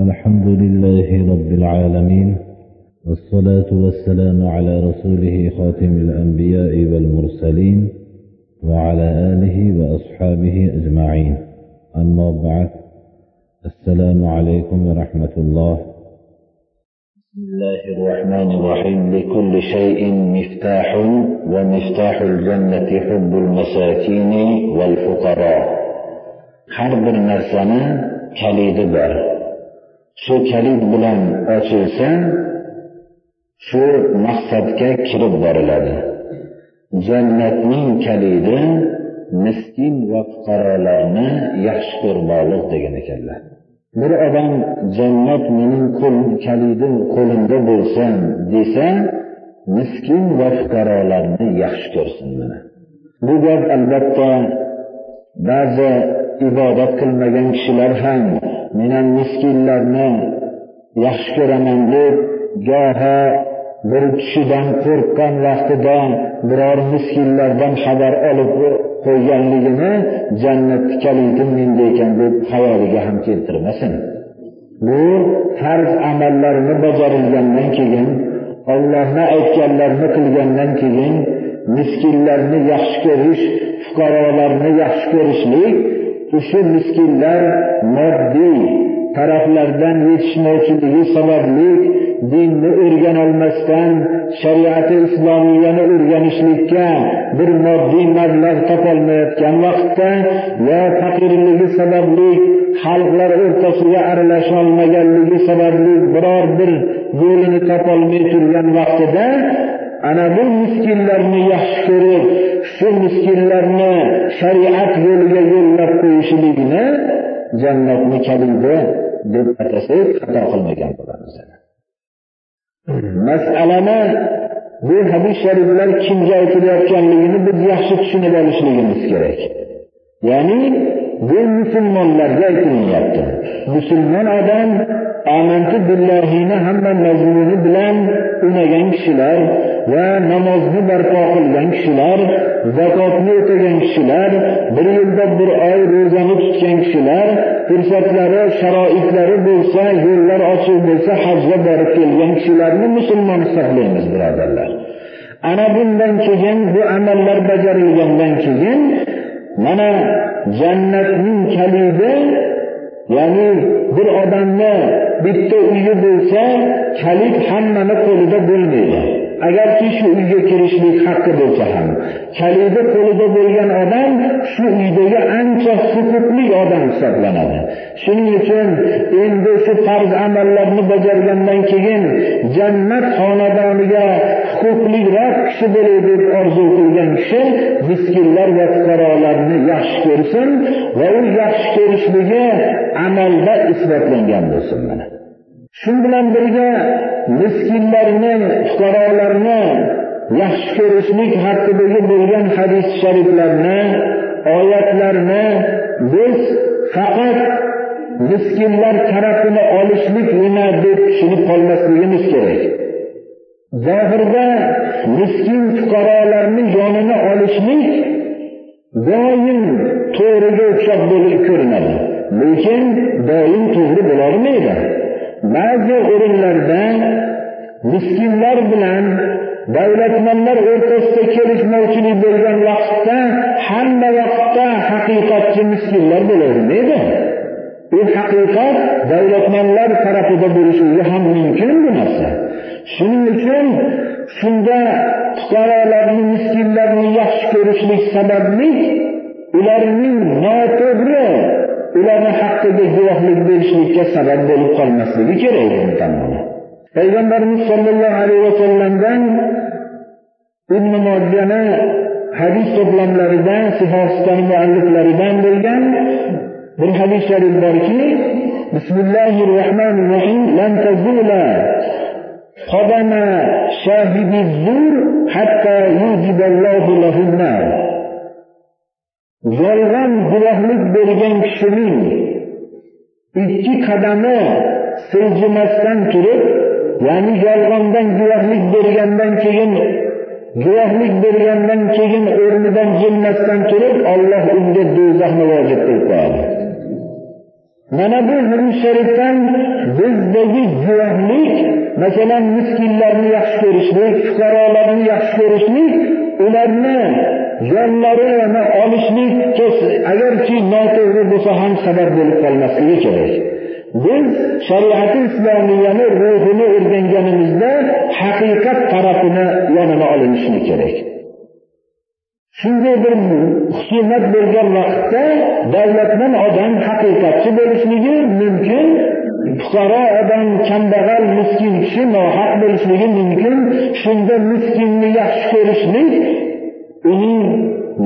الحمد لله رب العالمين والصلاة والسلام على رسوله خاتم الأنبياء والمرسلين وعلى آله وأصحابه أجمعين. أما بعد السلام عليكم ورحمة الله. بسم الله الرحمن الرحيم. لكل شيء مفتاح ومفتاح الجنة حب المساكين والفقراء. har bir narsani kalidi shu kalid bilan ochilsa shu maqsadga kirib boriladi. Jannatning kalidi miskin va fuqarolarni yaxshi ko'rmoqlik degan ekanlar. Bir odam jannat mening kalidim qo'limda bo'lsin desa miskin va fuqarolarni yaxshi ko'rsin mana. Bu gap albatta ba'zi ibodat qilmagan kishilar ham men ham miskinlarni yaxshi ko'raman deb goho bir kishidan qo'rqqan vaqtida biror miskinlardan xabar olib qo'yganligini jannatni kaliti menda ekan deb xayoliga ham keltirmasin. Bu farz amallarni bajarilgandan keyin ollohni aytganlarini qilgandan keyin miskinlarni yaxshi ko'rish fuqarolarni yaxshi ko'rishlik shu miskinlar moddiy taraflardan yetishmovchiligi sababli dinni o'rganolmasdan shariati islomiyani o'rganishlikka bir moddiy mablag' topolmayotgan vaqtda va faqirligi sababli xalqlar o'rtasiga aralasholmaganligi sababli biror bir yo'lini topolmay turgan vaqtida ana bu miskinlarni yaxshi ko'rib shu miskinlarni shariat yo'liga yo'l qo'yishlikni jannatni kalidi deb atasak xato qilmagan bo'lamiz masalani bu hadis shariflar kimga aytilayotganligini biz yaxshi tushunib olishligimiz kerak. Ya'ni bu musulmonlarga aytilyapti musulmon odam amantu billahini hamma mazmuni bilan unagan kishilar va namozni barpo qilgan kishilar zakotni o'tagan kishilar bir yilda bir oy ro'zani tutgan kishilar fursatlari sharoitlari bo'lsa yo'llar ochiq bo'lsa hajga borib kelgan kishilarni musulmon hisoblaymiz birodarlar. Ana bundan keyin bu amallar bajarilgandan keyin mana jannatning kalidi ya'ni bir odamni bitta uyi bo'lsa kalit hammani qo'lida bo'lmaydi. Agarki shu uyga kirishlik haqqi bo'lsa ham kalidi qo'lida bo'lgan odam shu uydagi ancha huquqli odam hisoblanadi shuning uchun endi shu farz amallarni bajargandan keyin jannat xonadoniga huquqliroq kishi bo'lay deb orzu qilgan kishi miskinlar va fuqarolarni yaxshi ko'rsin va u yaxshi ko'rishligi amalda isbotlangan bo'lsin mana. Shu bilan birga miskinlarni fuqarolarni yaxshi ko'rishlik haqidagi bo'lgan hadis shariflarni oyatlarni biz faqat miskinlar tarafini olishlik nima deb tushunib qolmasligimiz kerak. Zohirda miskin fuqarolarni yonini olishlik doim to'g'riga o'xshab bo'lib ko'rinadi. Lekin doim to'g'ri bo'lolmaydi ba'zi o'rinlarda miskinlar bilan davlatmanlar o'rtasida kelishmovchilik bo'lgan vaqtda hamma vaqtda haqiqatchi miskinlar bo'lavermaydi. U haqiqat davlatmanlar tarafida bo'lishligi ham mumkin bu narsa. Shuning uchun shunda fuqarolarni miskinlar ko'rishlik sababli ularning noto'g'ri ularni haqqiga guvohlik berishlikka sabab bo'lib qolmasligi kerak payg'ambarimiz sollallohu alayhi vasallamdan ibn mojjani hadis to'plamlaridan sihostani mualliflaridan bo'lgan bir hadis sharif borki bismillahi rohmanir rohim lan tazula قدم شاهد الزور حتى يوجب الله yolg'on guvohlik bergan kishining ikki qadami siljimasdan turib ya'ni yolg'ondan guvohlik bergandan keyin guvohlik bergandan keyin o'rnidan jilmasdan turib olloh unga do'zaxni vojib qilib qo'yadi. Mana bu hadis sharifdan bizdagi guvohlik masalan miskinlarni yaxshi ko'rishni sabab bo'lib qolmasligi kerak? Biz shariati islomiyani ruhini o'rganganimizda haqiqat tarafini yonini olinishi kerak. Shunday bir husumat bo'lgan vaqtda davlatdan odam haqiqatchi bo'lishligi mumkin fuqaro odam kambag'al miskin kishi nohaq bo'lishligi mumkin. Shunda miskinni yaxshi ko'rishlik uning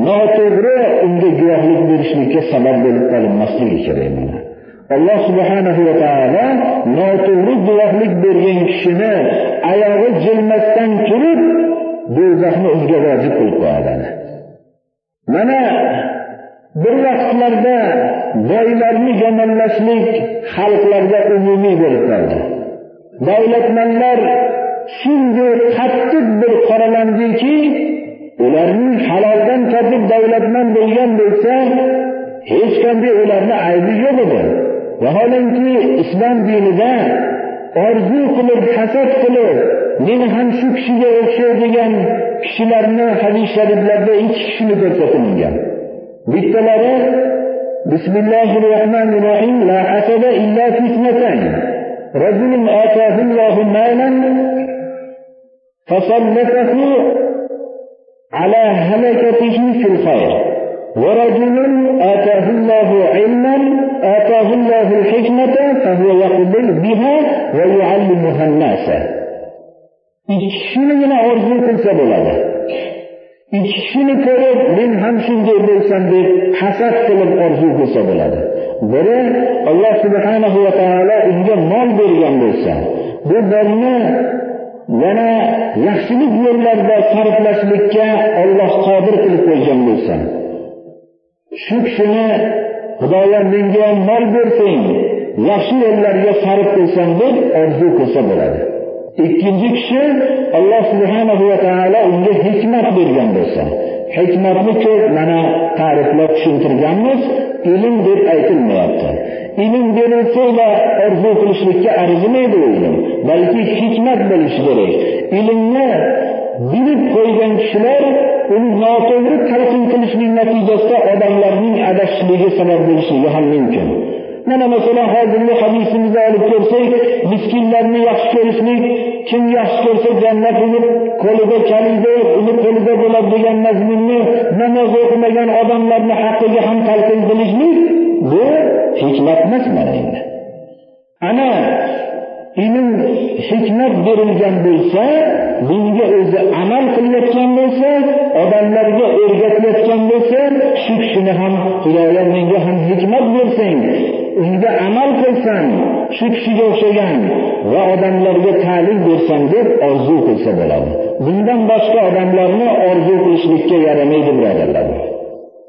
noto'g'ri unga guvohlik berishlikka sabab bo'lib qolinmasligi kerak mana. Alloh subhanahu va taolo noto'g'ri guvohlik bergan kishini oyog'i jilmasdan turib do'zaxni unga vojib qilib qo'yadi mana bir vaqtlarda boylarni yomonlashlik xalqlarda umumiy bo'lib qoldi. Davlatmanlar shunday qattiq bir qoralandiki ularning halol topib davlatman bo'lgan bo'lsa hech qanday ularni aybi yo'q edi vaholanki islom dinida orzu qilib hasad qilib meni ham shu kishiga o'xshaydigan kishilarni hadis shariflarda ikki kishini ko'rsatilgan bittalari bismillahi rohmanir rohim la hasada illa fitnatan رجل آتاه الله مالا فصلته على هلكته في الخير ورجل آتاه الله علما آتاه الله الحكمة فهو يقبل بها ويعلمها الناس ikkishinigina orzu qilsa bo'ladi ikkisini ko'rib men ham shunday bo'lsam deb hasad qilib orzu qilsa bo'ladi biri alloh subhanahu va taolo unga mol bergan bo'lsa bu molni yana yaxshilik yo'llarida sarflashlikka orzu bo'ladi. Ikkinchi kishi alloh subhanahu va taolo unga hikmat bergan bo'lsa hikmatni ko'p mana ta'riflab tushuntirganmiz ilm deb aytilmayapti. Ilm berilsanglar orzu qilishlikka arzimaydi u ilm balki hikmat bo'lishi kerak. Ilmni bilib qo'ygan kishilar uni noto'g'ri talqin qilishning natijasida odamlarning adashishligi sabab bo'lishligi ham mumkin. Mana masalan hozirgi hadisimizni olib ko'rsak miskinlarni yaxshi ko'rishlik kim yaxshi ko'rsa jannat uni qo'lida kalida uni qo'lida bo'ladi degan mazmunni namoz o'qimagan odamlarni haqqiga ham talqin qilishlik bu hikmat emas mana endi. Ana ilm hikmat berilgan bo'lsa bunga o'zi amal qilayotgan bo'lsa odamlarga o'rgatayotgan bo'lsa shu kishini ham xudoyo menga ham hikmat bersang unga amal qilsam shu kishiga o'xshagan va odamlarga ta'lim bersam deb orzu qilsa bo'ladi. Bundan boshqa odamlarni orzu qilishlikka yaramaydi birodarlar.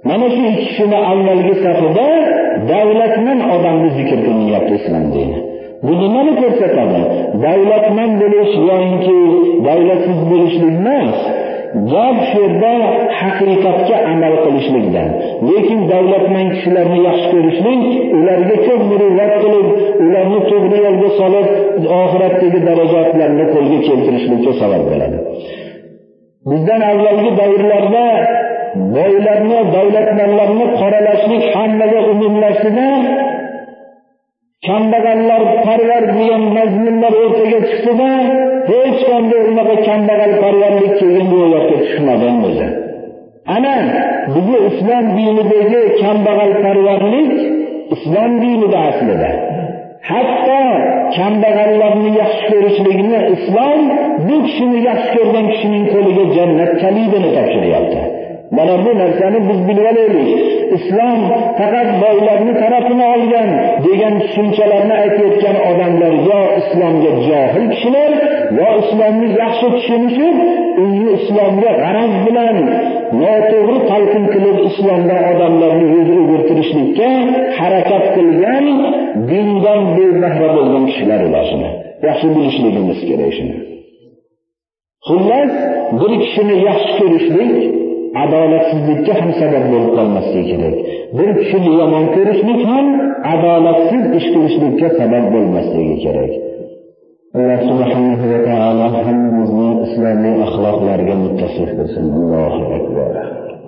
Mana shu ikki kishini avvalgi safida davlatman odamni zikr qilinyapti islom dini bu nimani ko'rsatadi? Davlatman bo'lish yoinki davlatsiz bo'lishlik emas. Gap shu haqiqatga amal qilishlikdan lekin davlatman kishilarni yaxshi ko'rishlik ularga ko'p muruvvat qilib ularni to'g'ri yo'lga solib oxiratdagi darajatlarni qo'lga keltirishlikka sabab bo'ladi. Bizdan avvalgi davrlarda boylarni davlatmanlarni qoralashlik hammaga umumlashdida kambag'allar parvar degan mazmunlar o'rtaga chiqdida hech qanday unaqa kambag'al parvarlik kelgan ro'yobga chiqmadi o'zi ana bizni islom dinidagi kambag'al parvarlik islom dinida aslida. Hatto kambag'allarni yaxshi ko'rishlikni islom bu kishini yaxshi ko'rgan kishining qo'liga jannat kalidini topshiryapti. Mana bu narsani biz bilvolaylik islom faqat boylarni tarafini olgan degan tushunchalarni aytayotgan odamlar yo islomga johil kishilar yo islomni yaxshi tushunishib uni islomga g'araz bilan noto'g'ri talqin qilib islomdan odamlarni yuz o'girtirishlikka harakat qilgan dindan bebahra bo'lgan kishilar ular shuni yaxshi bilishligimiz kerak shuni. Xullas bir kishini yaxshi ko'rishlik adolatsizlikka ham sabab bo'lib qolmasligi kerak. Bir kishini yomon ko'rishlik ham adolatsiz ish qilishlikka sabab bo'lmasligi kerak. Alloh subhanahu va taolo hammamizni islomiy axloqlarga muttasif qilsin. Allohu akbar.